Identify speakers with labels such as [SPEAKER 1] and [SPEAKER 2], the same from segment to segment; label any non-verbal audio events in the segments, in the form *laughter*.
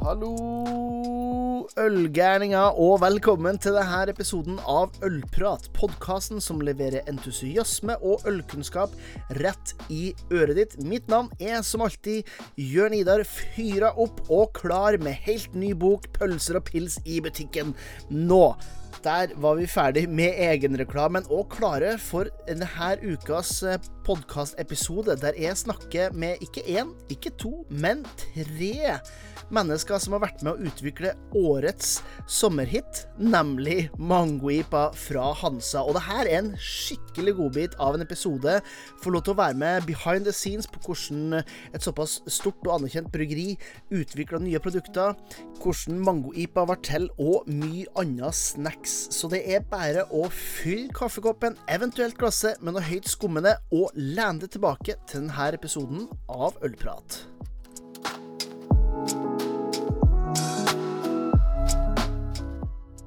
[SPEAKER 1] Hallo, ølgærninger, og velkommen til denne episoden av Ølprat. Podkasten som leverer entusiasme og ølkunnskap rett i øret ditt. Mitt navn er som alltid Jørn Idar, fyra opp og klar med helt ny bok, pølser og pils i butikken nå. Der var vi ferdig med egenreklamen og klare for denne ukas podkastepisode, der jeg snakker med ikke én, ikke to, men tre mennesker som har vært med å utvikle årets sommerhit, nemlig Mangoipa fra Hansa. Og det her er en skikkelig godbit av en episode. Får lov til å være med behind the scenes på hvordan et såpass stort og anerkjent bryggeri utvikla nye produkter, hvordan Mangoipa var til, og mye annet snacks. Så det er bare å fylle kaffekoppen, eventuelt glasset, med noe høyt skummende, og lene deg tilbake til denne episoden av Ølprat.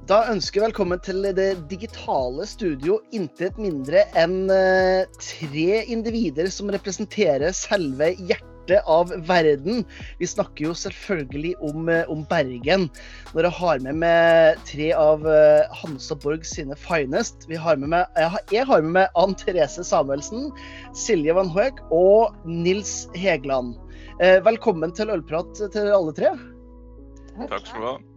[SPEAKER 1] Da ønsker jeg velkommen til det digitale studio. Intet mindre enn uh, tre individer som representerer selve hjertet av verden. Vi snakker jo selvfølgelig om, uh, om Bergen. Når jeg har med meg tre av uh, Hansa Borg sine finest. Har med, har, jeg, har, med meg Ann Therese Samuelsen, Silje Van Hoek og Nils Hegeland. velkommen til ølprat til alle tre.
[SPEAKER 2] Takk skal du ha.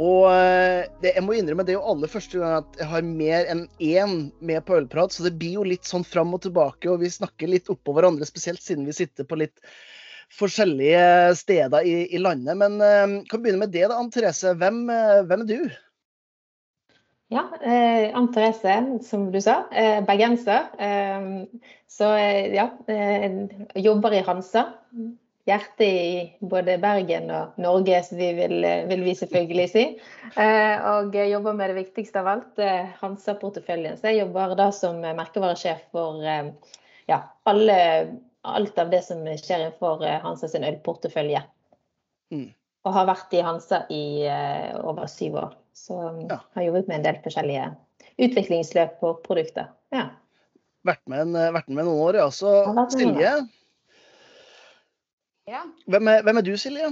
[SPEAKER 1] Og eh, det, jeg må innrømme det er jo aller første gang at jeg har mer enn én med på ølprat, så det blir jo litt sånn fram og tilbake, og vi snakker litt oppå hverandre, spesielt siden vi sitter på litt forskjellige steder i, i landet. Men uh, kan begynne med det, da, Ann Therese. Hvem, uh, hvem, er du?
[SPEAKER 3] Ja, eh, Ann Therese, som du sa. Eh, bergenser. Eh, så ja, jobber i Hansa hjertet i både Bergen og Norge, som vi vil, vil vi selvfølgelig si. Eh, og jobber med det viktigste av alt, eh, Hansa-porteføljen. Så jeg jobber da som merkevaresjef for eh, ja, alle, alt av det som skjer innenfor Hansa sin ølportefølje. Mm. Og har vært i Hansa i over syv år. Så ja. har jobbet med en del forskjellige utviklingsløp og produkter. Ja.
[SPEAKER 1] Vært med, en, vært med noen år, ja. Så Silje, ja. Hvem er, hvem er du, Silje?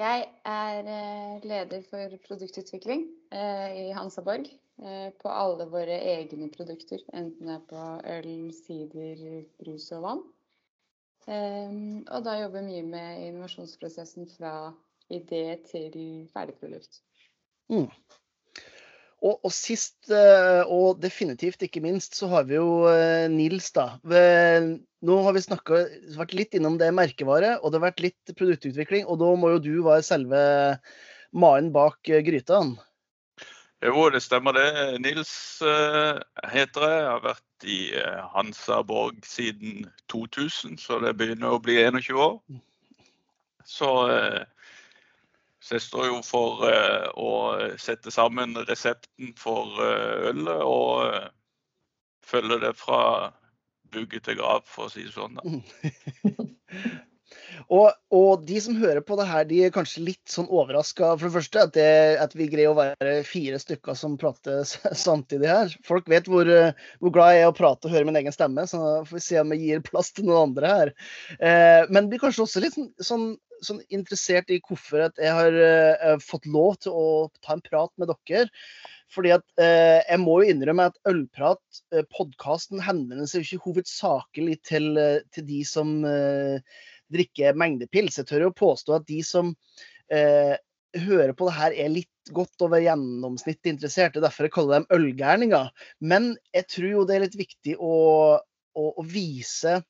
[SPEAKER 4] Jeg er eh, leder for produktutvikling eh, i Hansaborg. Eh, på alle våre egne produkter, enten det er på øl, sider, brus og vann. Og da jobber mye med innovasjonsprosessen fra idé til ferdig produkt. Mm.
[SPEAKER 1] Og, og, sist, eh, og definitivt ikke minst, så har vi jo eh, Nils, da. Nå har vi snakket, vært litt innom det merkevare, og det har vært litt produktutvikling. Og da må jo du være selve mannen bak eh, gryta?
[SPEAKER 2] Jo, det stemmer det. Nils heter jeg. Jeg har vært i Hansa Borg siden 2000, så det begynner å bli 21 år. Så så jeg står jo for uh, å sette sammen resepten for uh, ølet og uh, følge det fra vugge til grav, for å si det sånn. *laughs*
[SPEAKER 1] og, og, de som hører på det her, de er kanskje litt sånn overraska. For det første at, det, at, vi greier å være fire stykker som prater samtidig her. Folk vet hvor, hvor, glad jeg er å prate og høre min egen stemme, så får vi se om jeg gir plass til noen andre her. men blir kanskje også litt sånn, sånn sånn interessert i hvorfor jeg har eh, fått lov til å ta en prat med dere. Fordi at eh, Jeg må jo innrømme at Ølprat, eh, podkasten, henvender seg ikke hovedsakelig til, uh, til de som drikker mengdepils. Jeg tør jo påstå at de som hører på det her, er litt godt over gjennomsnittet interessert. Det er derfor jeg kaller dem ølgærninger. Men jeg tror jo det er litt viktig å, å, å vise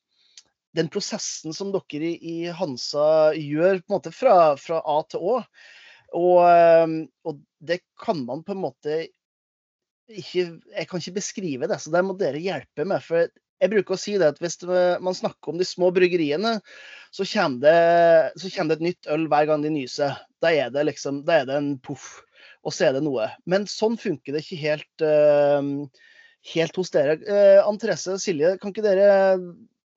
[SPEAKER 1] den prosessen som dere i, Hansa gjør på en måte fra, fra A til Å. Og, ehm, og, det kan man på en måte ikke Jeg kan ikke beskrive det, så det må dere hjelpe med. For jeg bruker å si det at hvis man snakker om de små bryggeriene, så kommer det, så kommer det et nytt øl hver gang de nyser. Da er det liksom, da er det en poff, og så er det noe. Men sånn funker det ikke helt, uh, helt hos dere. Uh, Ann Therese Silje, kan ikke dere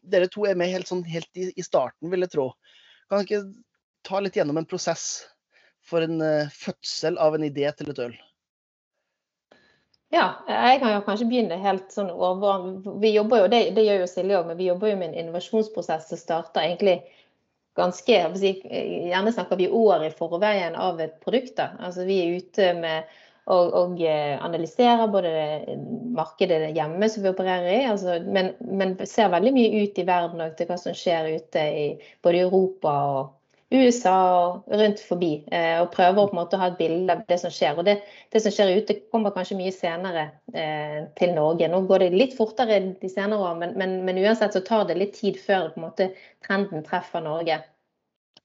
[SPEAKER 1] dere to er med helt, sånn, helt i, i, starten, vil jeg tro. Kan ikke ta litt gjennom en prosess for en uh, fødsel av en idé til et øl?
[SPEAKER 3] Ja, jeg kan jo kanskje begynne helt sånn over Vi jobber jo, det, det gjør jo Silje òg, men vi jobber jo med en innovasjonsprosess som starter egentlig ganske Gjerne snakker vi år i forveien av et produkt. Da. Altså vi er ute med og, og analyserer både markedet hjemme som vi opererer i, altså, men, men, ser veldig mye ut i verden og til hva som skjer ute i både Europa og USA og rundt forbi. Eh, og prøver å på en måte ha et bilde av det som skjer. Og det, det som skjer ute, kommer kanskje mye senere eh, til Norge. Nå går det litt fortere de senere år, men, men, men, uansett så tar det litt tid før på en måte trenden treffer Norge.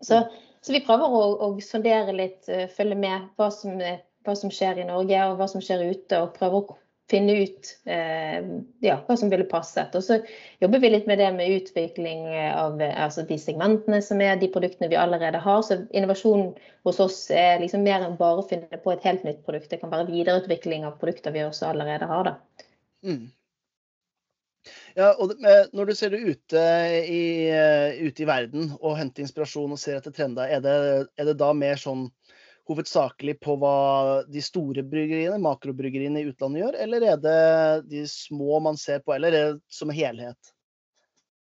[SPEAKER 3] Så, så vi prøver å, å, sondere litt, eh, følge med hva som, hva som skjer i Norge og hva som skjer ute, og prøver å finne ut eh, ja, hva som ville passet. Og så jobber vi litt med det med utvikling av altså de segmentene som er de produktene vi allerede har. Så innovasjon hos oss er liksom mer enn bare å finne på et helt nytt produkt. Det kan være videreutvikling av produkter vi også allerede har. Da. Mm.
[SPEAKER 1] Ja, og Når du ser det ute i, eh, ute i verden og henter inspirasjon og ser etter trender, er det, er det da mer sånn hovedsakelig på hva de store bryggeriene, makrobryggeriene i utlandet gjør, eller er det de små man ser på, eller er det som helhet?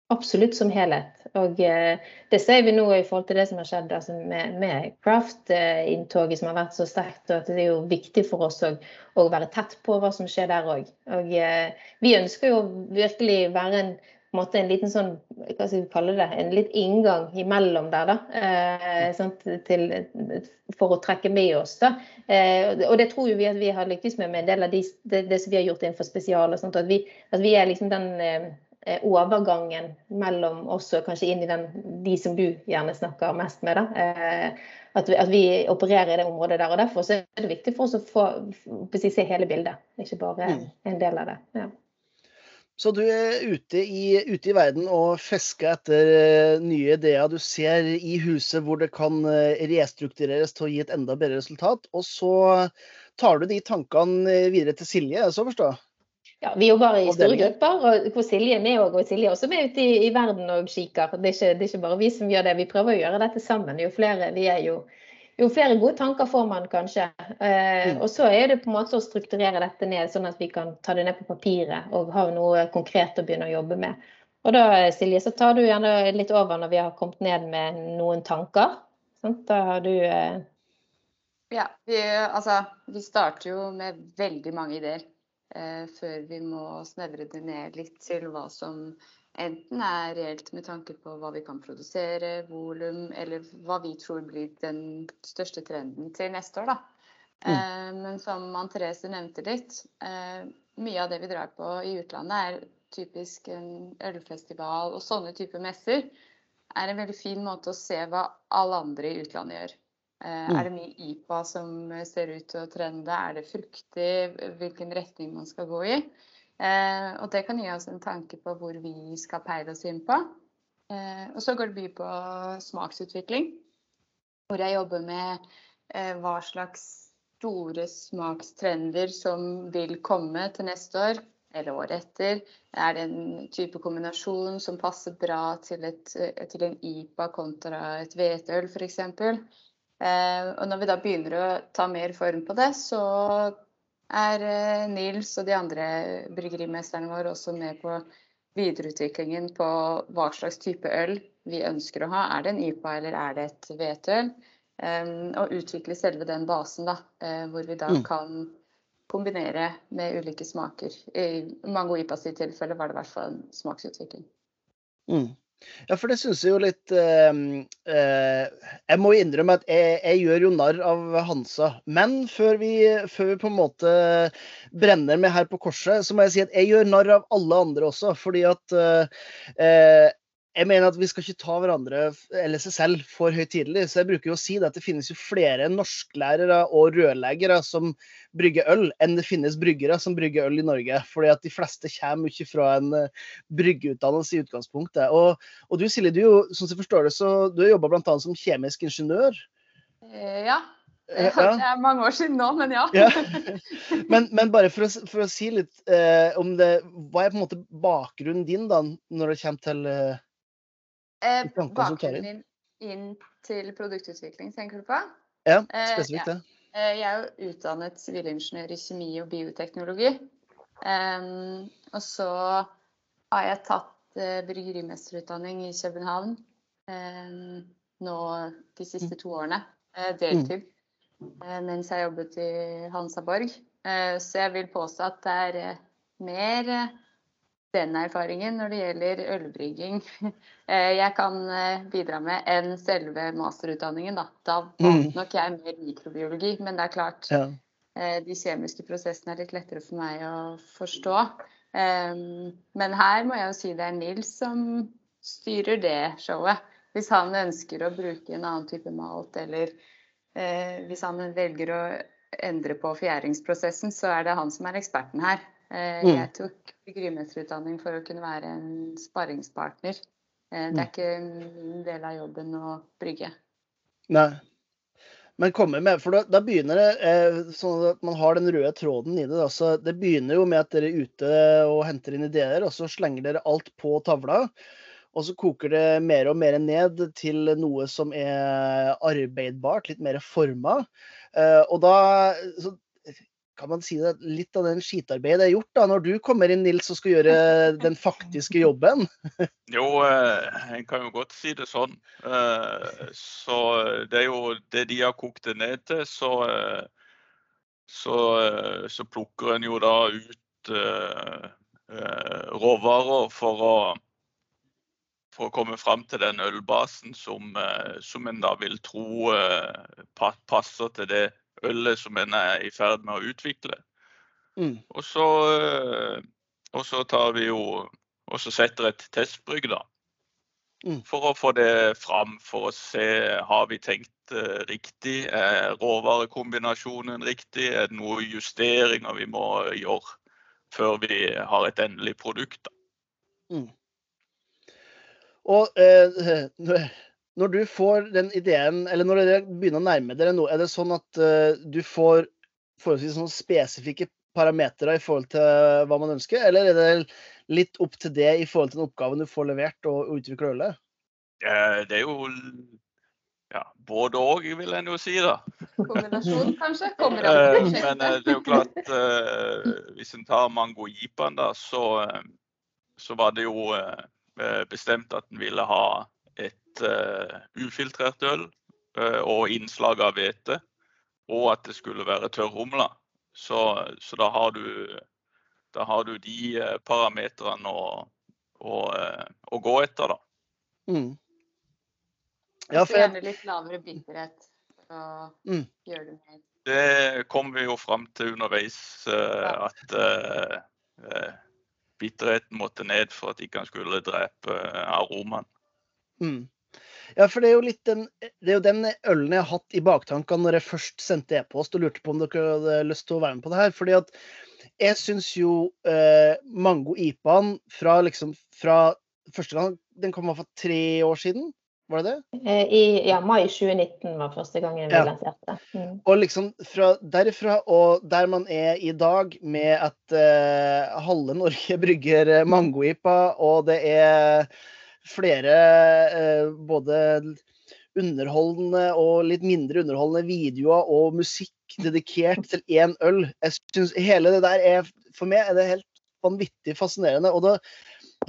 [SPEAKER 3] Absolutt som helhet. Og eh, det ser vi nå i forhold til det som har skjedd altså med, med craft-inntoget som har vært så sterkt. og at Det er jo viktig for oss å være tett på hva som skjer der òg. Og eh, vi ønsker jo virkelig være en en, måte, en liten sånn, hva skal vi kalle det, en litt inngang imellom der, da. Eh, til, for å trekke med oss. da. Eh, og det tror vi at vi har lyktes med med en del av de, det, det, som vi har gjort innenfor spesial. og sånt, at vi, at vi er liksom den eh, overgangen mellom oss og kanskje inn i den, de som du gjerne snakker mest med. da. Eh, at vi, at vi, opererer i det området der. og Derfor er det viktig for oss å få, se hele bildet, ikke bare mm. en del av det. ja.
[SPEAKER 1] Så du er ute i, ute i, verden og fisker etter eh, nye ideer. Du ser i huset hvor det kan eh, restruktureres til å gi et enda bedre resultat. Og så tar du de tankene eh, videre til Silje, så forstå?
[SPEAKER 3] Ja, vi jobber i store grupper, og hvor Silje er med og Silje er også med ute i, i verden og kikker. Det er, ikke, det er, ikke, bare vi som gjør det, vi prøver å gjøre dette sammen. Jo flere vi er, jo, jo flere gode tanker får man kanskje. Eh, mm. Og så er det på en måte å strukturere dette ned, sånn at vi kan ta det ned på papiret og ha noe konkret å begynne å jobbe med. Og da Silje, så tar du gjerne litt over når vi har kommet ned med noen tanker. Sant? Da har du eh...
[SPEAKER 4] Ja, vi, altså vi starter jo med veldig mange ideer eh, før vi må snevre det ned litt til hva som enten er reelt med tanke på hva vi kan produsere, volum, eller hva vi tror blir den største trenden til neste år. Da. Mm. Eh, men som Ann Therese nevnte litt, eh, mye av det vi drar på i utlandet er typisk en ølfestival og sånne typer messer. er en veldig fin måte å se hva alle andre i utlandet gjør. Mm. Er det mye IPA som ser ut til å trende? Er det fruktig? Hvilken retning man skal gå i? Eh, og det kan gi oss en tanke på hvor vi skal peile oss inn på. Eh, og så går det mye på smaksutvikling, hvor jeg jobber med eh, hva slags store smakstrender som vil komme til neste år eller året etter. Er det en type kombinasjon som passer bra til, et, til en IPA kontra et hvetøl f.eks.? Eh, og når vi da begynner å ta mer form på det, så er eh, Nils og de andre bryggerimesterne våre også med på videreutviklingen på hva slags type øl vi ønsker å ha. Er det en IPA eller er det et hvetøl? Um, og utvikle selve den basen, da, uh, hvor vi da mm. kan kombinere med ulike smaker. I Mango IPAs tilfelle var det i hvert fall en smaksutvikling.
[SPEAKER 1] Mm. Ja, for det syns jeg jo litt eh, eh, Jeg må innrømme at jeg, jeg, gjør jo narr av Hansa. Men før vi, før vi, på en måte brenner med her på korset, så må jeg si at jeg gjør narr av alle andre også. Fordi at eh, jeg mener at vi skal ikke ta hverandre eller seg selv for høytidelig. Så jeg bruker jo å si det at det finnes jo flere norsklærere og rørleggere som brygger øl, enn det finnes bryggere som brygger øl i Norge. Fordi at de fleste kommer ikke fra en uh, bryggeutdannelse i utgangspunktet. Og, og, du Silje, du, sånn som jeg forstår det, så du har jobba bl.a. som kjemisk ingeniør.
[SPEAKER 4] Ja, ja. Det er mange år siden nå, men ja.
[SPEAKER 1] ja. Men, men, bare for å, for å si litt eh, om det Hva er på en måte bakgrunnen din da, når det kommer til eh,
[SPEAKER 4] Eh, bakgrunnen min inn til produktutvikling, tenker du på?
[SPEAKER 1] Ja, eh, spesifikt det.
[SPEAKER 4] Eh, jeg er jo utdannet sivilingeniør i kjemi og bioteknologi. Um, og så har jeg tatt uh, bryggerimesterutdanning i København. eh, nå de siste to årene. Eh, deltid. Eh, mens jeg jobbet i Hansa Borg. Eh, så jeg vil påstå at det er eh, mer eh, den erfaringen når det gjelder ølbrygging *laughs* jeg kan bidra med enn selve masterutdanningen. Da, da valgte nok jeg mer mikrobiologi, men det er klart ja. de kjemiske prosessene er litt lettere for meg å forstå. Men her må jeg jo si det er Nils som styrer det showet. Hvis han ønsker å bruke en annen type malt, eller eh, hvis han velger å endre på fjæringsprosessen, så er det han som er eksperten her. Eh, mm. Jeg tok grymesterutdanning for å kunne være en sparringspartner. Eh, det er mm. ikke min del av jobben å brygge.
[SPEAKER 1] Nei. Men komme med, for da, da begynner det eh, sånn at man har den røde tråden i det. Altså, det begynner jo med at dere er ute og henter inn ideer, og så slenger dere alt på tavla. Og så koker det mer og mer ned til noe som er arbeidbart, litt mer forma. Og da kan man si det, litt av den skitarbeidet er gjort da, når du kommer inn, Nils, og skal gjøre *laughs* den faktiske jobben? *laughs*
[SPEAKER 2] jo, uh, en kan jo godt si det sånn. Uh, så det er jo det de har kokt det ned til, så, så, så plukker en jo da ut råvarer for å for å komme fram til den ølbasen som, eh, som en da vil tro eh, passer til det ølet som en er i ferd med å utvikle. Mm. Og, så, eh, og, så, tar vi jo og så setter et testbrygg, da. Mm. For å få det fram, for å se har vi tenkt uh, riktig. Er råvarekombinasjonen riktig? Er det noen justeringer vi må gjøre før vi har et endelig produkt? da? Mm.
[SPEAKER 1] Og eh, når du får den ideen, eller når dere begynner å nærme dere noe, er det sånn at uh, du får forholdsvis sånn spesifikke parametere i forhold til hva man ønsker, eller er det litt opp til det i forhold til den oppgaven du får levert og, og utvikle ølet?
[SPEAKER 2] Eh, det er jo ja, både òg, vil en jo si, da.
[SPEAKER 4] Kombinasjon, kanskje? *laughs*
[SPEAKER 2] Kombinasjon. Eh, men det er jo klart, hvis en tar mango-jipaen, da, så, så var det jo Eh, bestemt at en ville ha et uh, ufiltrert øl uh, og innslag av hvete. Og at det skulle være tørrhumla. Så, så da, har du, da, har du, de uh, parametrene å, å, å, gå etter, da. Mm.
[SPEAKER 4] Ja, for... Gjerne litt lavere bitterhet å mm. gjøre det mer
[SPEAKER 2] Det kom vi jo fram til underveis at bitterheten måtte ned for at ikke han skulle drepe eh, aromaen. Mm.
[SPEAKER 1] Ja, for det er, jo litt den, det er jo den ølen jeg har hatt i baktankene når jeg først sendte e-post og lurte på om dere hadde lyst til å være med på det her. fordi at jeg syns jo eh, Mango Ipaen fra liksom fra første gang Den kom for tre år siden. Var det det?
[SPEAKER 3] Eh, I ja, mai 2019 var første gangen vi ja. lanserte.
[SPEAKER 1] Mm. Og liksom fra derfra og der man er i dag, med at eh, halve Norge *laughs* brygger mangoipa, og det er flere uh, både underholdende og litt mindre underholdende videoer og musikk dedikert til én øl. Jeg synes hele det der er For meg er det helt vanvittig fascinerende. Og da,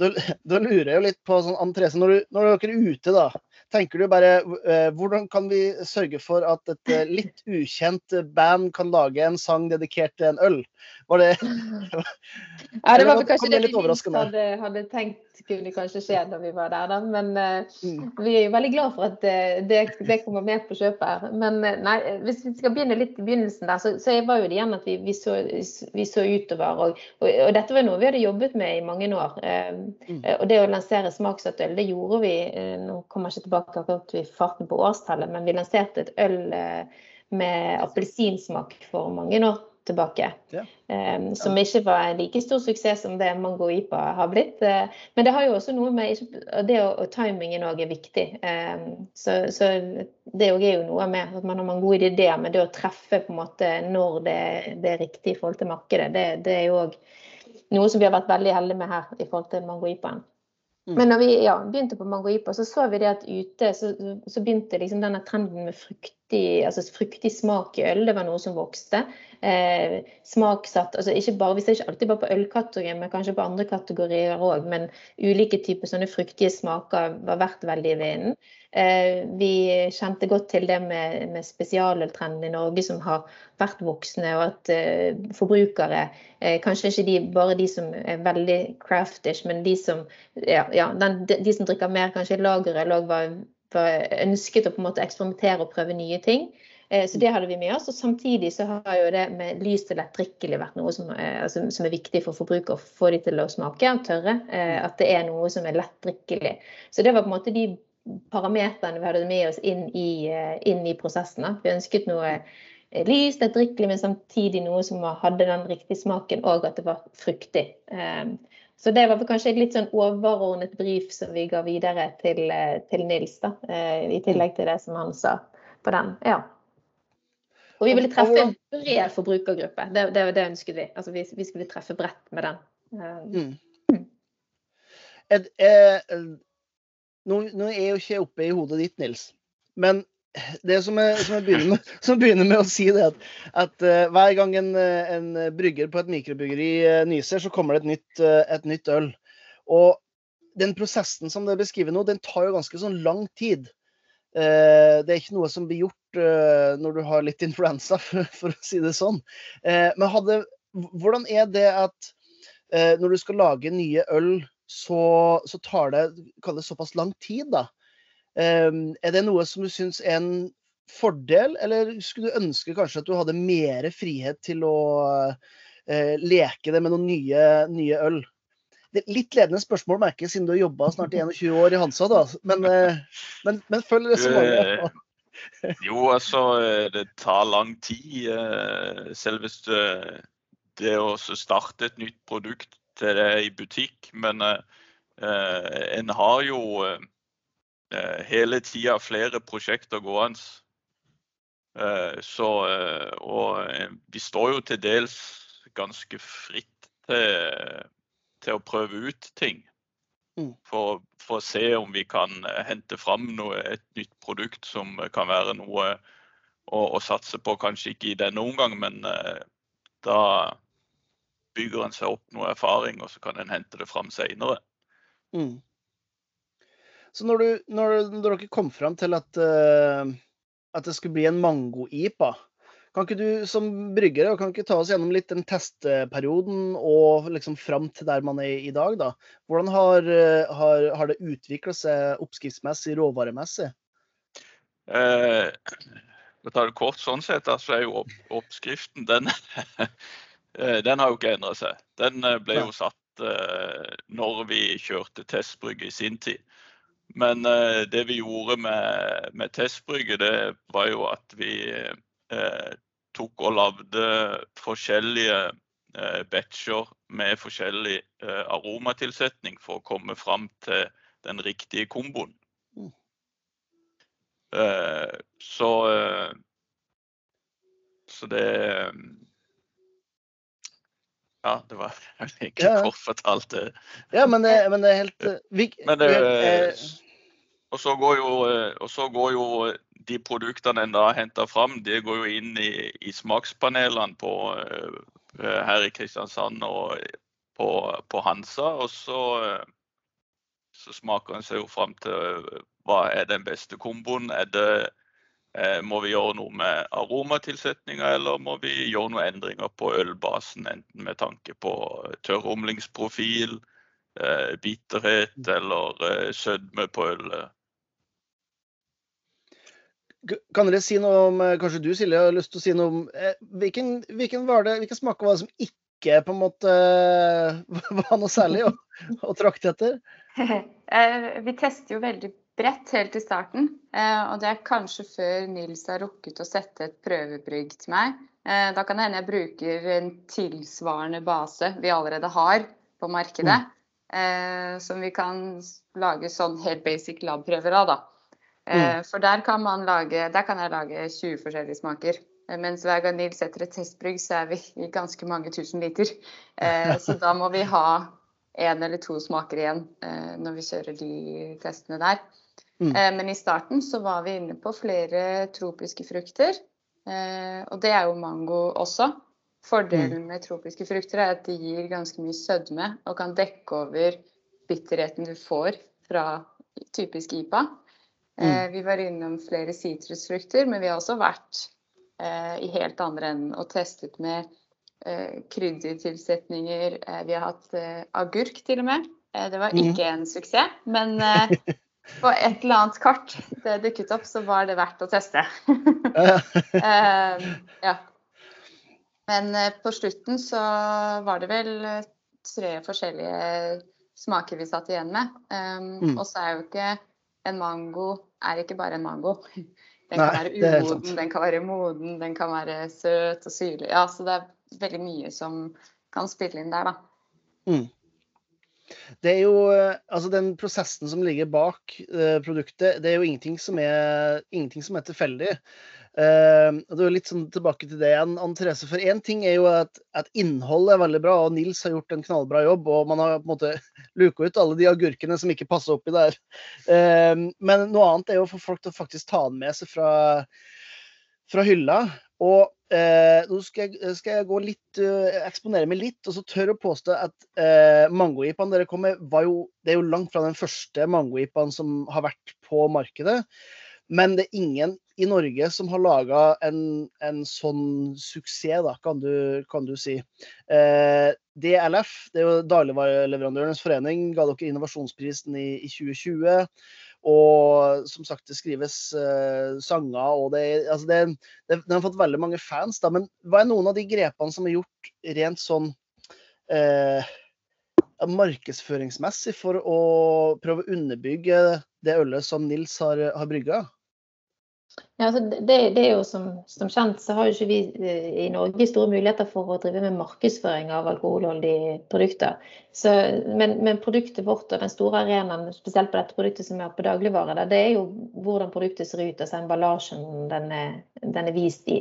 [SPEAKER 1] da, da lurer jeg jo litt på sånn, Ann når, når dere er ute, da tenker du bare uh, Hvordan kan vi sørge for at et uh, litt ukjent band kan lage en sang dedikert til en øl? Var det *laughs*
[SPEAKER 3] Ja, det var kanskje det vi minst hadde, hadde tenkt kunne kanskje skje da vi var der, da. Men uh, mm. vi er jo veldig glad for at det, det, kommer med på kjøpet. her. Men nei, hvis vi skal begynne litt i begynnelsen der, så, så var jo det igjen at vi, vi, så, vi så, utover. Og, og, og, dette var noe vi hadde jobbet med i mange år. Mm. Og det å lansere smaksøtøl, det gjorde vi. Nå kommer jeg ikke tilbake akkurat i farten på årstallet, men vi lanserte et øl eh, med appelsinsmak for mange år tilbake. Ja. Um, som ikke var en like stor suksess som det Mango Ipa har blitt. Uh, men det har jo også noe med det og, og timingen òg er viktig. Um, så, så, det òg er jo noe med at man har mange gode ideer, men det å treffe på en måte når det, det er riktig i forhold til markedet, det, det er jo òg noe som vi har vært veldig heldige med her i forhold til Mango Ipaen. Mm. Men når vi ja, begynte på Mango Ipa, så så vi det at ute så, så begynte liksom denne trenden med frukt fruktig, altså fruktig smak i øl. Det var noe som vokste. Eh, smaksatt, altså ikke bare, Vi ser ikke alltid bare på ølkategorien, men kanskje på andre kategorier òg. Men ulike typer sånne fruktige smaker var verdt veldig i vinen. Eh, vi kjente godt til det med, med spesialøltrenden i Norge som har vært voksne, og at eh, forbrukere, eh, kanskje ikke de, bare de som er veldig craftish, men de som, ja, ja, den, de som drikker mer kanskje lagerøl òg var ønsket å på en måte eksperimentere og prøve nye ting. Eh, så det hadde vi med oss. Og samtidig så har jo det med lyst og lettdrikkelig vært noe som, altså, som, er viktig for forbrukere Å få de til å smake og tørre. Eh, at det er noe som er lettdrikkelig. Så det var på en måte de parametrene vi hadde med oss inn i, inn i prosessen. Vi ønsket noe lyst, lettdrikkelig, men samtidig noe som hadde den riktige smaken, og at det var fruktig. Så det var kanskje et litt sånn overordnet brief som vi ga videre til, eh, til Nils, da, eh, i tillegg til det som han sa på den. Ja. Og vi ville treffe en bred forbrukergruppe. Det, det, det ønsket vi. Altså vi, vi, skulle treffe bredt med den. Eh, mm.
[SPEAKER 1] Mm. Eh, nå, nå, er jeg jo ikke oppe i hodet ditt, Nils. Men det som jeg, som jeg, begynner, med, som begynner, med, å si, det at, at uh, hver gang en, eh, en, brygger på et mikrobryggeri uh, nyser, så kommer det et nytt, uh, et nytt, øl. Og den prosessen som det beskriver nå, den tar jo ganske sånn lang tid. det er ikke noe som blir gjort når du har litt influensa, *laughs* for, for å si det sånn. men hadde, hvordan er det at når du skal lage nye øl, så, så tar det, det såpass lang tid, da? Ehm, er det noe som du syns er en fordel, eller skulle du ønske kanskje at du hadde mer frihet til å uh, leke det med noen nye, nye, øl? Det er litt ledende spørsmål, merker jeg, siden du har jobba snart i *laughs* 21 år i Hansa. da, Men, uh, men, men følg resonnementet.
[SPEAKER 2] jo, altså det tar lang tid. Selveste det å starte et nytt produkt til det i butikk. Men en har jo Eh, hele tida flere prosjekter gående. Eh, så, eh, og vi står jo til dels ganske fritt til, til å prøve ut ting. Mm. For, for, å se om vi kan hente fram noe, et nytt produkt som kan være noe å, å satse på. Kanskje ikke i denne omgang, men da bygger en seg opp noe erfaring, og så kan en hente det fram seinere. Mm.
[SPEAKER 1] Så når, du, når, når dere kom fram til at, uh, at det skulle bli en mango-IPA, kan ikke du som bryggere kan ikke ta oss gjennom litt den testperioden og liksom fram til der man er i dag? da? Hvordan har, eh, har, har det utvikla seg oppskriftsmessig, råvaremessig?
[SPEAKER 2] Eh, for å ta det kort sånn sett, så er jo opp, oppskriften den, *laughs* eh, den har jo ikke endra seg. Den ble jo satt eh, når vi kjørte testbrygge i sin tid. Men uh, det vi gjorde med, med testbrygget, det var jo at vi uh, tok og lagde forskjellige uh, batcher med forskjellig aromatilsetning for å komme fram til den riktige komboen. Mm. så så det ja, det var *laughs* egentlig ja. kort fortalt.
[SPEAKER 1] Ja, men det, men det er helt vi,
[SPEAKER 2] men det, eh, og, så går jo, og så går jo de produktene en da henter fram, det går jo inn i, i smakspanelene på, her i Kristiansand og på, på Hansa. Og så, så smaker en seg jo fram til hva er den beste komboen. Er det Eh, må vi gjøre noe med aromatilsetninga, eller må vi gjøre noen endringer på ølbasen? Enten med tanke på tørrumlingsprofil, eh, bitterhet mm. eller eh, sødme på ølet.
[SPEAKER 1] Kan dere si noe om Kanskje du Silje har lyst til å si noe om hvilken, hvilken, var det, hvilken smak var det som ikke på en måte *laughs* var noe særlig å, å trakte etter? *laughs*
[SPEAKER 4] Vi tester jo veldig bredt helt i starten. Eh, og det er kanskje før Nils har rukket å sette et prøvebrygg til meg. Eh, da kan det hende jeg bruker en tilsvarende base vi allerede har på markedet. Mm. Som vi kan lage sånn helt basic lab-prøver av, da. Mm. For der kan, lage, der kan jeg lage 20 forskjellige smaker. Mens hver gang Nils setter et testbrygg, så er vi i ganske mange tusen liter. Så da må vi ha én eller to smaker igjen eh, når vi kjører de testene der.
[SPEAKER 1] Mm.
[SPEAKER 4] Eh, men i starten så var vi inne på flere tropiske frukter. Eh, og det er jo mango også. Fordelen med tropiske frukter er at de gir ganske mye sødme og kan dekke over bitterheten du får fra typisk IPA. Eh, vi var innom flere sitrusfrukter, men vi har også vært eh, i helt andre enden og testet med eh, kryddertilsetninger. Vi har hatt agurk til og med. Det var
[SPEAKER 1] Mm.
[SPEAKER 4] ikke en suksess, men *laughs* på et eller annet kart det dukket opp, så var det verdt å teste. *laughs* Eh, ja. Men eh, på slutten så var det vel eh, tre forskjellige smaker vi satt igjen med. Um,
[SPEAKER 1] Mm.
[SPEAKER 4] Og så er jo ikke en mango er ikke bare en mango. Den
[SPEAKER 1] Nei,
[SPEAKER 4] kan være
[SPEAKER 1] det er
[SPEAKER 4] umoden, den kan være moden, den kan være søt og syrlig. Ja, så det er veldig mye som kan spille inn der, da.
[SPEAKER 1] Mm. Det er jo eh, Altså, den prosessen som ligger bak uh, produktet, det er jo ingenting som er, ingenting som er tilfeldig. Uh, det er jo litt sånn tilbake til det igjen, Anne Therese. For én ting er jo at, at innholdet er veldig bra, og Nils har gjort en knallbra jobb. Og man har på en måte *laughs* luka ut alle de agurkene som ikke passer oppi der. Uh, men noe annet er jo for folk til å faktisk ta den med seg fra, fra hylla. Og eh, nå skal jeg, skal jeg gå litt, eh, eksponere meg litt, og så tør å påstå at eh, mangojipaen dere kom med, var jo, det er jo langt fra den første mangojipaen som har vært på markedet. Men det er ingen i Norge som har laga en, en sånn suksess, da, kan du, kan du si. Eh, DLF, det er jo Dagligvareleverandørenes forening, ga dere innovasjonsprisen i, i 2020. Og som sagt, det skrives uh, sanger, og det, altså det, det, Den har fått veldig mange fans, da. Men hva er noen av de grepene som er gjort rent sånn uh, markedsføringsmessig for å prøve å underbygge det ølet som Nils har, har brygga?
[SPEAKER 3] Ja, altså det, det er jo som, som, kjent så har jo ikke vi eh, i Norge store muligheter for å drive med markedsføring av alkoholholdige produkter. Så, men, men, produktet vårt og den store arenaen, spesielt på dette produktet som er på dagligvare, det er jo hvordan produktet ser ut, altså emballasjen den er, den er vist i.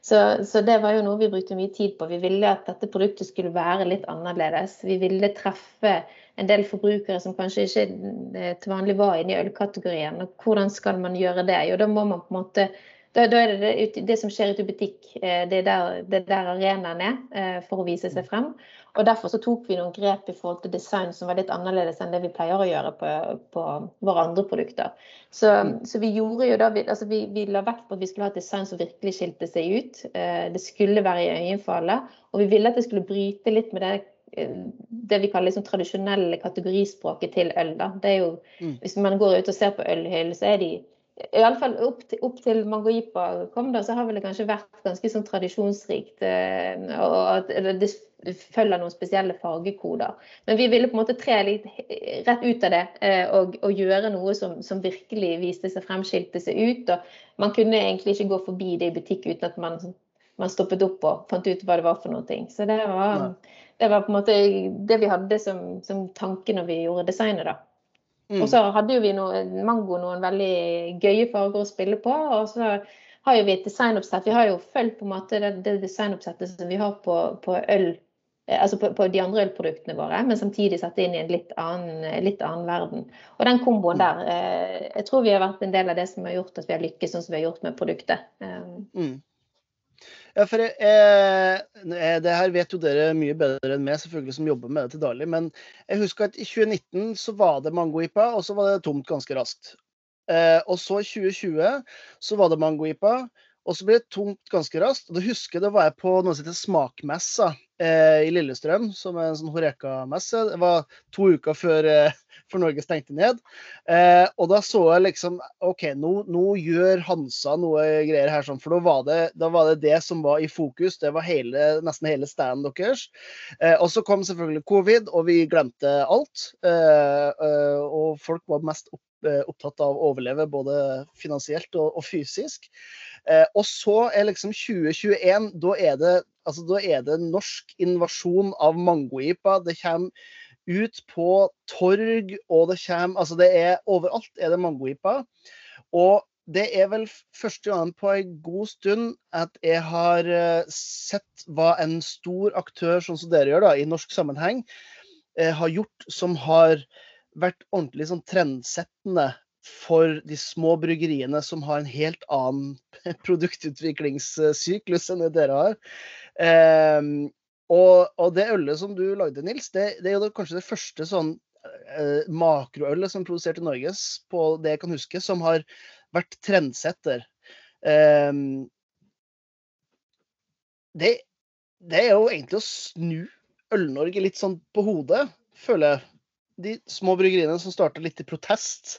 [SPEAKER 3] Så, så, det var jo noe vi brukte mye tid på. Vi ville at dette produktet skulle være litt annerledes. Vi ville treffe en del forbrukere som kanskje ikke eh, til vanlig var inne i ølkategorien. Og hvordan skal man gjøre det? Jo, da må man på en måte da, da er det, det det som skjer ute i butikk, eh, det er der, det er der arenaen er eh, for å vise seg frem. Og Derfor så tok vi noen grep i forhold til design som var litt annerledes enn det vi pleier å gjøre på, på våre andre produkter. Så, så vi gjorde jo da, vi, altså vi, vi la vekt på at vi skulle ha et design som virkelig skilte seg ut. Eh, det skulle være i øyenfallet. Og vi ville at det skulle bryte litt med det det vi kaller liksom tradisjonelle kategorispråket til øl. Da. Det er jo,
[SPEAKER 1] Mm.
[SPEAKER 3] Hvis man går ut og ser på ølhyll, så er de Iallfall opp, til- opp til Mangoipa kom, da, så har vel det kanskje vært ganske sånn tradisjonsrikt. eh, Og at det følger noen spesielle fargekoder. Men vi ville på en måte tre litt rett ut av det eh, og, og gjøre noe som, som virkelig viste seg frem, skilte seg ut. Og man kunne egentlig ikke gå forbi det i butikk uten at man, man stoppet opp og fant ut hva det var for noe. Så det var, det var på en måte det vi hadde som, som tanke når vi gjorde designet, da.
[SPEAKER 1] Mm.
[SPEAKER 3] Og så hadde jo vi noe, Mango noen veldig gøye farger å spille på. Og så har jo vi et designoppsett. Vi har jo fulgt på en måte det, det designoppsettet som vi har på, på øl, altså på, på, de andre ølproduktene våre, men samtidig satt inn i en litt annen, litt annen verden. Og den komboen der, eh, jeg tror vi har vært en del av det som har gjort at vi har lykkes sånn som vi har gjort med produktet. Eh,
[SPEAKER 1] Mm. Ja, for eh, Det her vet jo dere mye bedre enn meg, selvfølgelig, som jobber med det til daglig. Men jeg husker at i 2019 så var det mangoipa, og så var det tomt ganske raskt. Eh, og så i 2020 så var det mangoipa, og så ble det tomt ganske raskt. Og da husker jeg da var jeg på noe som heter Smakmessa eh, i Lillestrøm, som er en sånn Horeka-messe. Det var to uker før, eh, før Norge stengte ned. Eh, og da så jeg liksom OK, nå, nå gjør Hansa noe greier her, sånn, for da var, det, da var det det som var i fokus. Det var hele, nesten hele standen deres. Eh, og så kom selvfølgelig covid, og vi glemte alt. Eh, eh, og folk var mest opp, eh, opptatt av å overleve både finansielt og, og fysisk. Eh, og så er liksom 2021, da er det, altså, da er det norsk invasjon av mangojipa. Det kommer ut på torg, og det kommer Altså, det er overalt er det mangojipa. Og det er vel første gangen på en god stund at jeg har eh, sett hva en stor aktør sånn som dere gjør, da, i norsk sammenheng, eh, har gjort som har vært ordentlig sånn trendsettende for de små bryggeriene som har en helt annen *laughs* produktutviklingssyklus enn det dere har. Eh, og, og, det ølet som du lagde, Nils, det, det er jo kanskje det første sånn eh, makroølet som er produsert i Norge, på det jeg kan huske, som har vært trendsetter. Eh, det, det, er jo egentlig å snu Øl-Norge litt sånn på hodet, føler jeg. De små bryggeriene som starta litt i protest.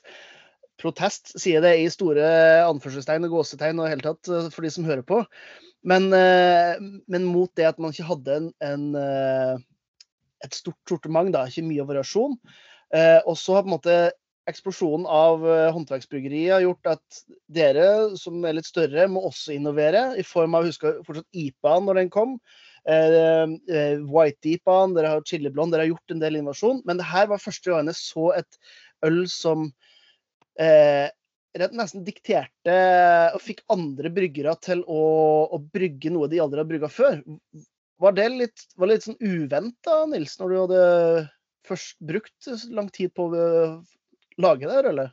[SPEAKER 1] Protest, sier det i store anførselstegn og gåsetegn og hele tatt eh, for de som hører på. Men, eh, men mot det at man ikke hadde en, en eh, et stort sortiment, ikke mye variasjon. og så har på en måte eksplosjonen av håndverksbryggeriet gjort at dere som er litt større, må også innovere. I form av husker fortsatt IPA-en når den kom. Eh, eh, White Deepan, dere har Chili Blond, dere har gjort en del innovasjon. Men det her var første gang jeg så et øl som eh, nesten dikterte og fikk andre bryggere til å, å, brygge noe de aldri har brygga før. Var det litt, var det litt sånn uventa, Nils, når du hadde først brukt lang tid på å lage det, eller?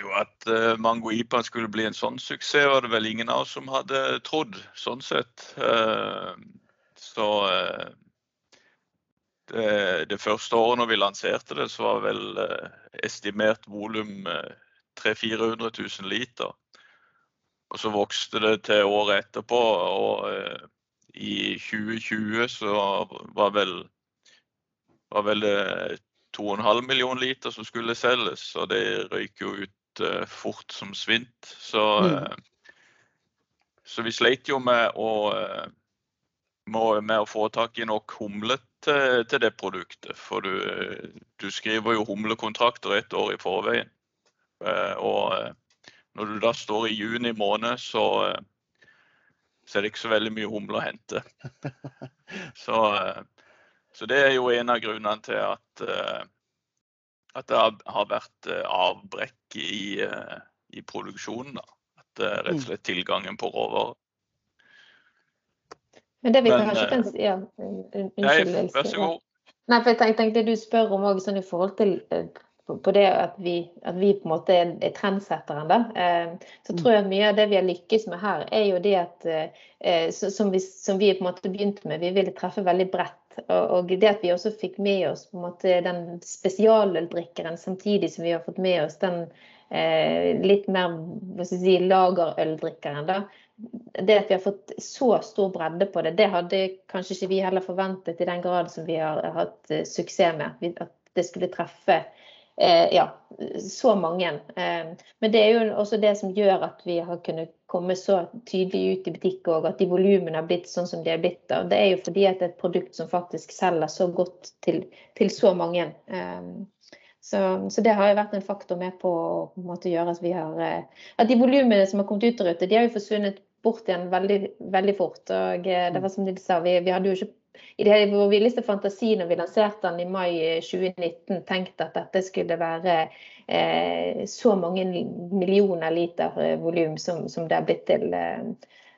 [SPEAKER 2] Jo, At uh, Mango IPA skulle bli en sånn suksess, var det vel ingen av oss som hadde trodd, sånn sett. Så eh, det, det, første året når vi lanserte det, så var vel eh, estimert volum 300 000-400 000 liter. Og så vokste det til året etterpå, og eh, i 2020 så var vel, var vel 2,5 millioner liter som skulle selges, og det røyk jo ut fort som svint. Så, mm. så vi sleit jo med å med å få tak i nok humle til, til det produktet. For du, du, skriver jo humlekontrakter et år i forveien. Eh, og eh, når du da står i juni måned, så, eh, så er det ikke så veldig mye humle å hente. *laughs* Så, så det er jo en av grunnene til at, at det har vært avbrekk i, i produksjonen. Da. At rett og slett tilgangen på råvarer.
[SPEAKER 3] Men det vi Men, kanskje kan ja, Unnskyld, Else. Vær så god. Nei, for jeg tenkte, tenkte du spør om også, sånn i forhold til eh, på det at vi, at vi, på en måte er trendsetteren, da. Eh, så tror jeg at mye av det vi har lykkes med her, er jo det at eh, som vi, som vi på en måte begynte med, vi ville treffe veldig bredt. Og det at vi også fikk med oss på en måte den spesialøldrikkeren samtidig som vi har fått med oss den litt mer hva skal si, lagerøldrikkeren. da, det at vi har fått så stor bredde på det, det hadde kanskje ikke vi heller forventet i den grad som vi har hatt uh, suksess med. At det skulle treffe eh, ja, så mange. Eh, men det er jo også det som gjør at vi har kunnet komme så tydelig ut i butikk, og at de volumene har blitt sånn som de har blitt. Og Det er jo fordi at det er et produkt som faktisk selger så godt til, til så mange. Så, så, det har jo vært en faktor med på å gjøre at vi har At de volumene som har kommet ut der ute, de har jo forsvunnet bort igjen veldig, veldig fort. Og eh, det var som de sa, vi, vi, hadde jo ikke i det vår villeste fantasi når vi lanserte den i mai 2019, tenkt at dette skulle være eh, så mange millioner liter eh, volum som, som, det er blitt til. Eh,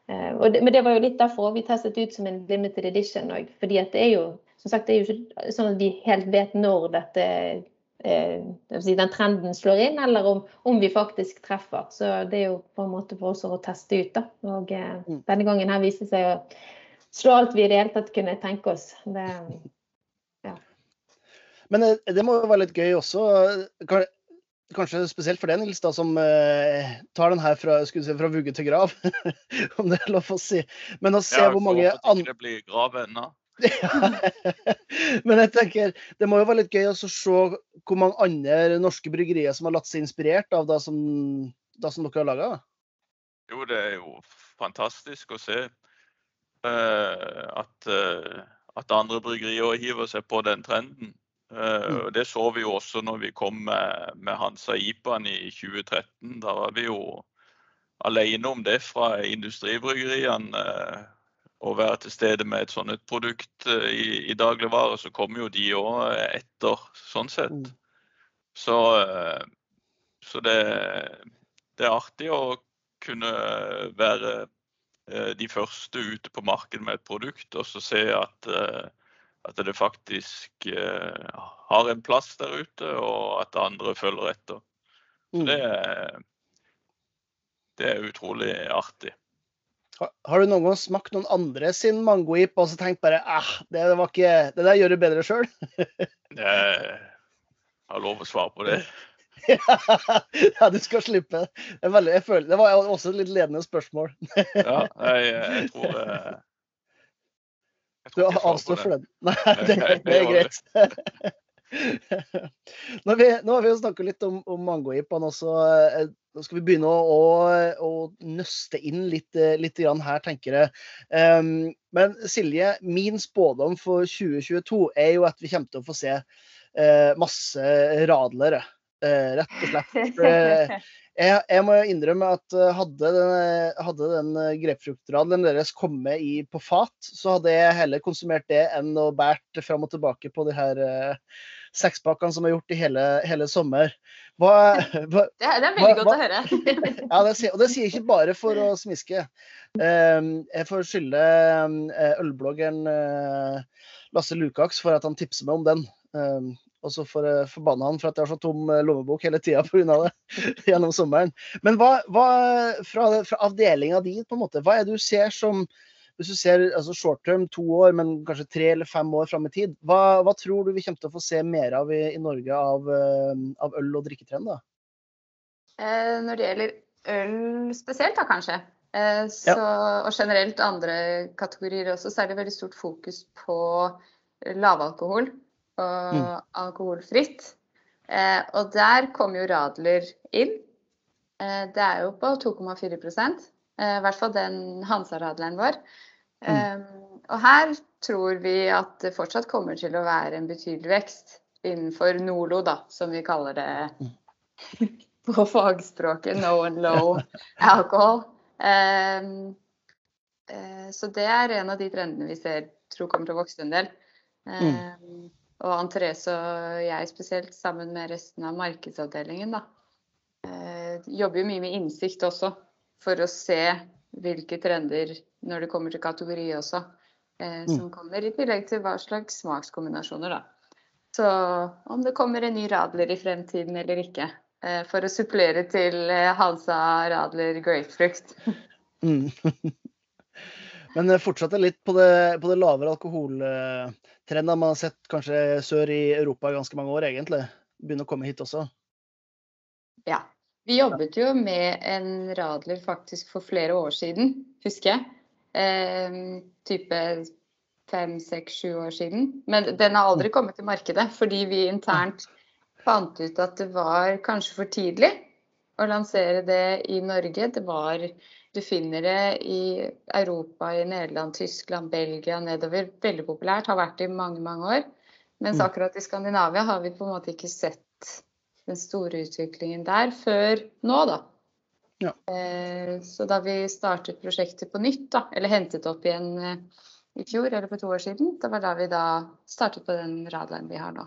[SPEAKER 3] eh det, men det var jo litt derfor vi testet ut som en limited edition òg. fordi det er jo som sagt, det er jo ikke sånn at vi helt vet når dette Eh, den trenden slår inn, eller om, om, vi faktisk treffer. Så det er jo på en måte for oss å teste ut. Da. Og eh, mm. denne gangen her viste seg å slå alt vi i det hele tatt kunne tenke oss. Det, ja.
[SPEAKER 1] Men eh, det må jo være litt gøy også. Kanskje spesielt for deg, Nils, da, som eh, tar den her fra, si, fra vugge til grav. *laughs* om det er lov å si. Men å se ja, hvor mange
[SPEAKER 2] andre det blir grav ennå. *laughs*
[SPEAKER 1] Men jeg tenker, det må jo være litt gøy å se hvor mange andre norske bryggerier som har latt seg inspirert av det som, det som dere har laga.
[SPEAKER 2] Jo, det er jo fantastisk å se uh, at, uh, at, andre bryggerier hiver seg på den trenden. Uh, mm. Det så vi jo også når vi kom med, med Hansa Ipan i 2013. Da var vi jo alene om det fra industribryggeriene å være til stede med et sånt et produkt eh, i, i dagligvare, så kommer jo de òg eh, etter, sånn sett. Mm. Så, eh, så det, det, er artig å kunne være de første ute på markedet med et produkt, og så se at, at det faktisk har en plass der ute, og at andre følger etter. Så
[SPEAKER 1] Mm.
[SPEAKER 2] det, det er utrolig artig.
[SPEAKER 1] Har, du noen gang smakt noen andre sin mangoip og så tenkt bare ah, det, var ikke, det der gjør du bedre sjøl? *laughs*
[SPEAKER 2] Jeg har lov å svare på det. *laughs*
[SPEAKER 1] ja, du skal slippe. Det, veldig, jeg føler, det var også et litt ledende spørsmål.
[SPEAKER 2] Ja, jeg, jeg tror eh, jeg tror Du
[SPEAKER 1] avstår for den? *laughs* Nei, det, det er greit. Nå har vi, nå har vi jo snakka litt om, om mangoipene også. eh, Nå skal vi begynne å, å, å nøste inn litt, eh, litt grann her, tenker jeg. Um, men Silje, min spådom for 2022 er jo at vi kommer til å få se uh, masse radlere. Uh, rett og slett. *laughs* Eh, jeg, jeg må innrømme at eh, hadde den, hadde den eh, grepfruktradelen deres kommet i, på fat, så hadde jeg heller konsumert det enn å båret fram og tilbake på de her uh, sekspakkene som er gjort i hele, hele sommer. Hva, *laughs* hva,
[SPEAKER 4] Det er, det er
[SPEAKER 1] Hva-
[SPEAKER 4] veldig godt
[SPEAKER 1] hva-
[SPEAKER 4] å høre. *laughs*
[SPEAKER 1] ja, det og det sier jeg ikke bare for å smiske. Um, jeg får skylde eh, ølbloggeren eh, Lasse Lukaks for at han tipser meg om den. Og så får jeg forbanne han for at jeg har så tom eh, lommebok hele tida pga. det *laughs* gjennom sommeren. Men hva, hva fra, fra avdelinga di, på en måte, hva er det du ser som hvis du ser altså short term, to år, men kanskje tre eller fem år fram i tid, hva, hva tror du vi kommer til å få se mer av i, i Norge av, eh, av øl- og drikketrend? da?
[SPEAKER 4] Eh, Når det gjelder øl spesielt, da kanskje, eh, så, og generelt andre kategorier også, så er det veldig stort fokus på lavalkohol og
[SPEAKER 1] Mm.
[SPEAKER 4] alkoholfritt. Eh, Og der kom jo radler inn. Eh, Det er jo på 2,4 eh, i hvert fall den Hansa-radleren vår. Eh, Og her tror vi at det fortsatt kommer til å være en betydelig vekst innenfor NOLO, da, som vi kaller det *laughs* på fagspråket. No and low *laughs* alcohol. Um, eh, så det er en av de trendene vi ser tror kommer til å vokse en del. Um, og Ann-Therese og jeg spesielt, sammen med resten av markedsavdelingen, da, eh, jobber jo mye med innsikt også, for å se hvilke trender når det kommer til kategori også, eh, som kommer, i tillegg til hva slags smakskombinasjoner, da. Så om det kommer en ny radler i fremtiden eller ikke. eh, For å supplere til Hansa radler grapefrukt.
[SPEAKER 1] Mm. *laughs* Men fortsatt litt på det, på det lavere alkoholtrenden man har sett kanskje sør i Europa ganske mange år, egentlig. Begynner å komme hit også.
[SPEAKER 4] Ja. Vi jobbet jo med en radler faktisk for flere år siden, husker jeg. Eh, type fem, seks, sju år siden. Men den har aldri kommet til markedet, fordi vi internt fant ut at det var kanskje for tidlig å lansere det i Norge. Det var Du finner det i Europa, i Nederland, Tyskland, Belgia, nedover. Veldig populært. Har vært det i mange, mange år. Mens
[SPEAKER 1] Mm.
[SPEAKER 4] akkurat i Skandinavia har vi på en måte ikke sett den store utviklingen der før nå, da.
[SPEAKER 1] Ja.
[SPEAKER 4] Eh, så da vi startet prosjektet på nytt, da, eller hentet opp igjen eh, i fjor eller for to år siden, det var da vi da startet på den radaren vi har nå.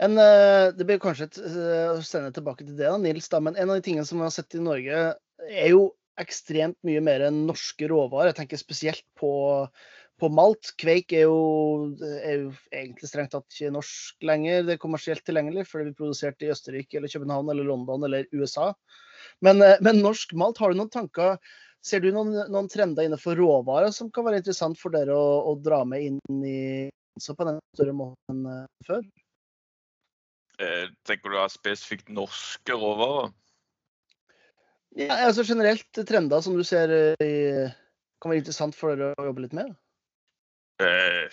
[SPEAKER 1] En, eh, det blir kanskje et eh, sende tilbake til det, da, Nils, da, men en av de tingene som vi har sett i Norge, er jo ekstremt mye mer enn norske råvarer. Jeg tenker spesielt på, på malt. Kveik er jo, er jo egentlig strengt tatt ikke norsk lenger. Det er kommersielt tilgjengelig, fordi vi produserte produsert i Østerrike eller København eller London eller USA. Men, eh, men norsk malt, har du noen tanker? Ser du noen, noen trender innenfor råvarer som kan være interessant for dere å, å dra med inn i så på den større måten enn før?
[SPEAKER 2] Eh, Tenker du da spesifikt norske råvarer?
[SPEAKER 1] Ja, altså generelt trender som du ser eh, i, kan være interessant for dere å jobbe litt med?
[SPEAKER 2] Eh,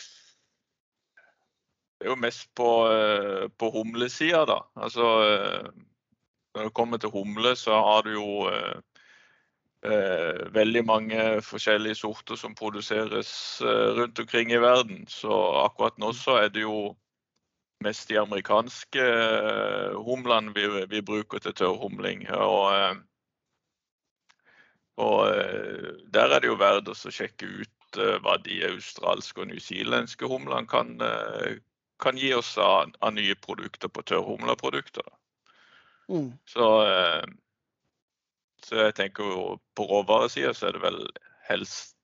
[SPEAKER 2] Det er jo mest på, eh, på humlesida, da. Altså når det kommer til humle, så har du jo eh, veldig mange forskjellige sorter som produseres rundt omkring i verden. Så akkurat nå så er det jo mest de amerikanske eh, humlene vi, vi bruker til tørrhumling. Og, eh, og eh, der er det jo verdt å sjekke ut hva de australske og newzealandske humlene kan, kan gi oss av, av nye produkter på tørrhumleprodukter.
[SPEAKER 1] Mm.
[SPEAKER 2] Så, så jeg tenker jo på råvaresida så er det vel helst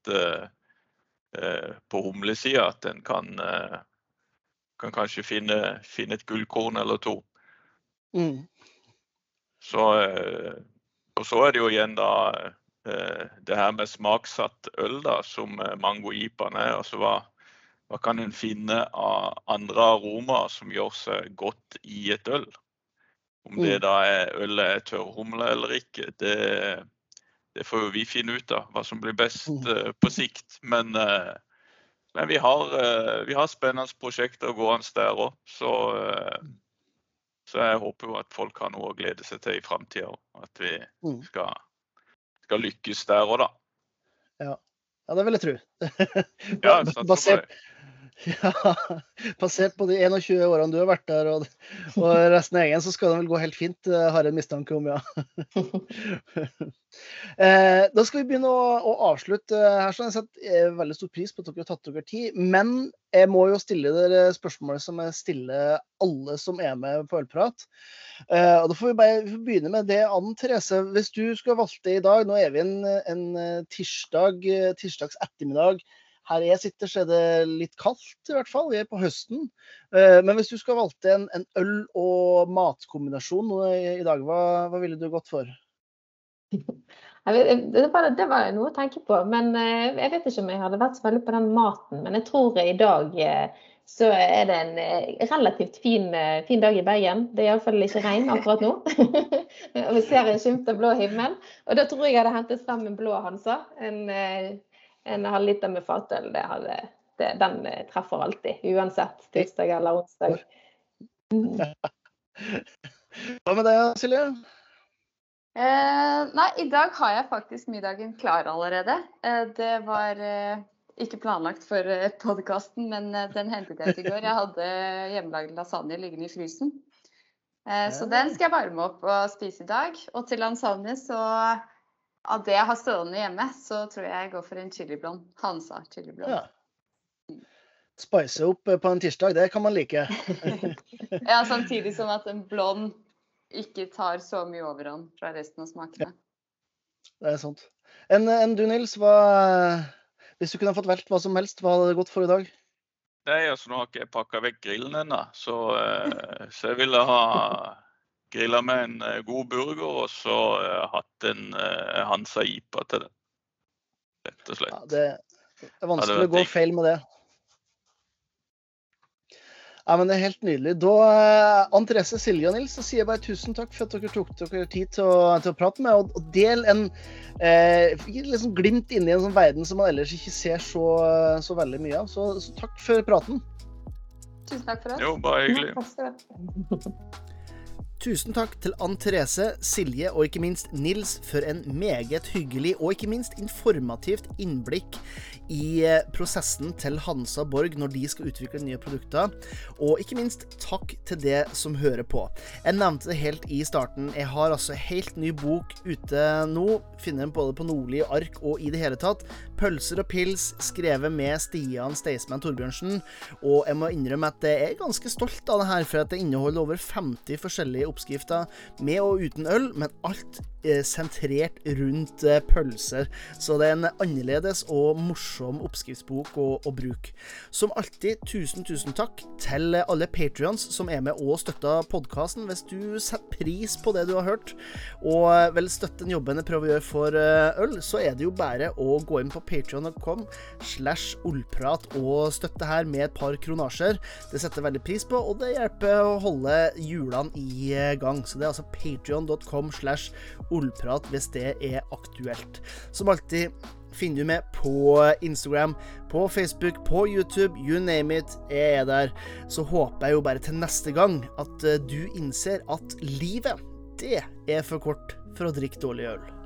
[SPEAKER 2] på humlesida at en kan, kan kanskje finne, finne et gullkorn eller to.
[SPEAKER 1] Mm.
[SPEAKER 2] Så, eh, og så er det jo igjen da eh, det her med smaksatt øl, da, som eh, mango-ipaen er. Altså hva, hva kan en finne av andre aromaer som gjør seg godt i et øl? Om det
[SPEAKER 1] Mm.
[SPEAKER 2] da er ølet er tørrhumle eller ikke, det, det får jo vi finne ut av. Hva som blir best
[SPEAKER 1] Mm.
[SPEAKER 2] på sikt. Men, men vi, har, eh, vi har spennende prosjekter gående der òg. Så, eh, så jeg håper jo at folk har noe å glede seg til i framtida. At vi
[SPEAKER 1] Mm.
[SPEAKER 2] skal, skal lykkes der òg, da.
[SPEAKER 1] Ja, det vil jeg tro. *laughs*
[SPEAKER 2] Ja,
[SPEAKER 1] basert. *laughs* ja, basert på de 21 årene du har vært der og, og resten av gjengen, så skal det vel gå helt fint, eh, har jeg en mistanke om, ja. *laughs* Eh, da skal vi begynne å, å avslutte her. sånn. Jeg setter veldig stor pris på at dere har tatt dere tid. Men jeg må jo stille dere spørsmålet som jeg stiller alle som er med på Ølprat. Eh, og Da får vi bare begynne med det, Ann Therese. Hvis du skulle valgt det i dag, nå er vi en, en eh, tirsdag, eh, tirsdags ettermiddag. Her jeg sitter, så er det litt kaldt, i hvert fall. Vi er på høsten. Eh, Men hvis du skulle valgt en, en øl- og matkombinasjon i, i dag, hva, hva ville du gått for? *laughs*
[SPEAKER 3] Vet, det, var, det var noe å tenke på, men eh, jeg vet ikke om jeg hadde vært så veldig på den maten. Men jeg tror i dag eh, så er det en eh, relativt fin, eh, fin dag i Bergen. Det er iallfall ikke regn akkurat nå. *laughs* Og vi ser en skimt av blå himmel. Og da tror jeg jeg hadde hentet frem en blå Hansa. En, eh, en halvliter med fatøl. Det hadde, det, den eh, treffer alltid, uansett tirsdag eller onsdag.
[SPEAKER 1] Hva med deg, Silje?
[SPEAKER 4] Eh, nei, i dag har jeg faktisk middagen klar allerede. Eh, det var eh, ikke planlagt for eh, podkasten, men eh, den hentet jeg til i går. Jeg hadde hjemmelagd lasagne liggende i frysen. Eh, så den skal jeg varme opp og spise i dag. Og til lasagne, så av det jeg har stående hjemme, så tror jeg jeg går for en chiliblond. Hansa chiliblond.
[SPEAKER 1] Ja. Spice opp eh, på en tirsdag, det kan man like. *laughs*
[SPEAKER 4] Ja, samtidig som at en blond ikke tar så mye overhånd fra resten av smakene.
[SPEAKER 1] Det er sant. Enn en du, Nils, hva, hvis du kunne fått valgt hva som helst, hva hadde det gått for i dag?
[SPEAKER 2] Nei, altså nå har ikke jeg pakka vekk grillen ennå, så, eh, så jeg ville ha grilla med en eh, god burger og så eh, hatt en eh, Hansa Ipa til det. Rett og slett.
[SPEAKER 1] Ja, det er vanskelig å gå feil med det. Ja, men Det er helt nydelig. Da, Ann Therese, Silje og Nils, så sier jeg bare tusen takk for at dere tok dere tid til å, til å prate med og, og del en eh, gi liksom glimt inn i en sånn verden som man ellers ikke ser så, så veldig mye av. Så, så takk for praten.
[SPEAKER 4] Tusen takk for det.
[SPEAKER 2] Jo, bare hyggelig.
[SPEAKER 1] Tusen takk til Ann Therese, Silje og ikke minst Nils for en meget hyggelig og ikke minst informativt innblikk i eh, prosessen til Hansa Borg når de skal utvikle nye produkter. Og ikke minst takk til det som hører på. Jeg nevnte det helt i starten. Jeg har altså helt ny bok ute nå. Finner den både på Nordli, ark og i det hele tatt. 'Pølser og pils', skrevet med Stian Staysman Torbjørnsen. Og jeg må innrømme at jeg er ganske stolt av det her, for at det inneholder over 50 forskjellige oppskrifter med og uten øl, men alt eh, sentrert rundt eh, pølser. Så det er en annerledes og morsom oppskriftsbok å, å bruke. Som alltid, tusen, tusen takk til alle patrions som er med og støtter podkasten. Hvis du setter pris på det du har hørt, og vil støtte den jobben jeg prøver å gjøre for eh, øl, så er det jo bare å gå inn på patrion.com slash ollprat og støtte her med et par kronasjer. Det setter veldig pris på, og det hjelper å holde hjulene i eh, gang. Så det er altså patrion.com slash ollprat hvis det er aktuelt. Som alltid finner du meg på Instagram, på Facebook, på YouTube, you name it. Jeg er der. Så håper jeg jo bare til neste gang at eh, du innser at livet, det er for kort for å drikke dårlig øl.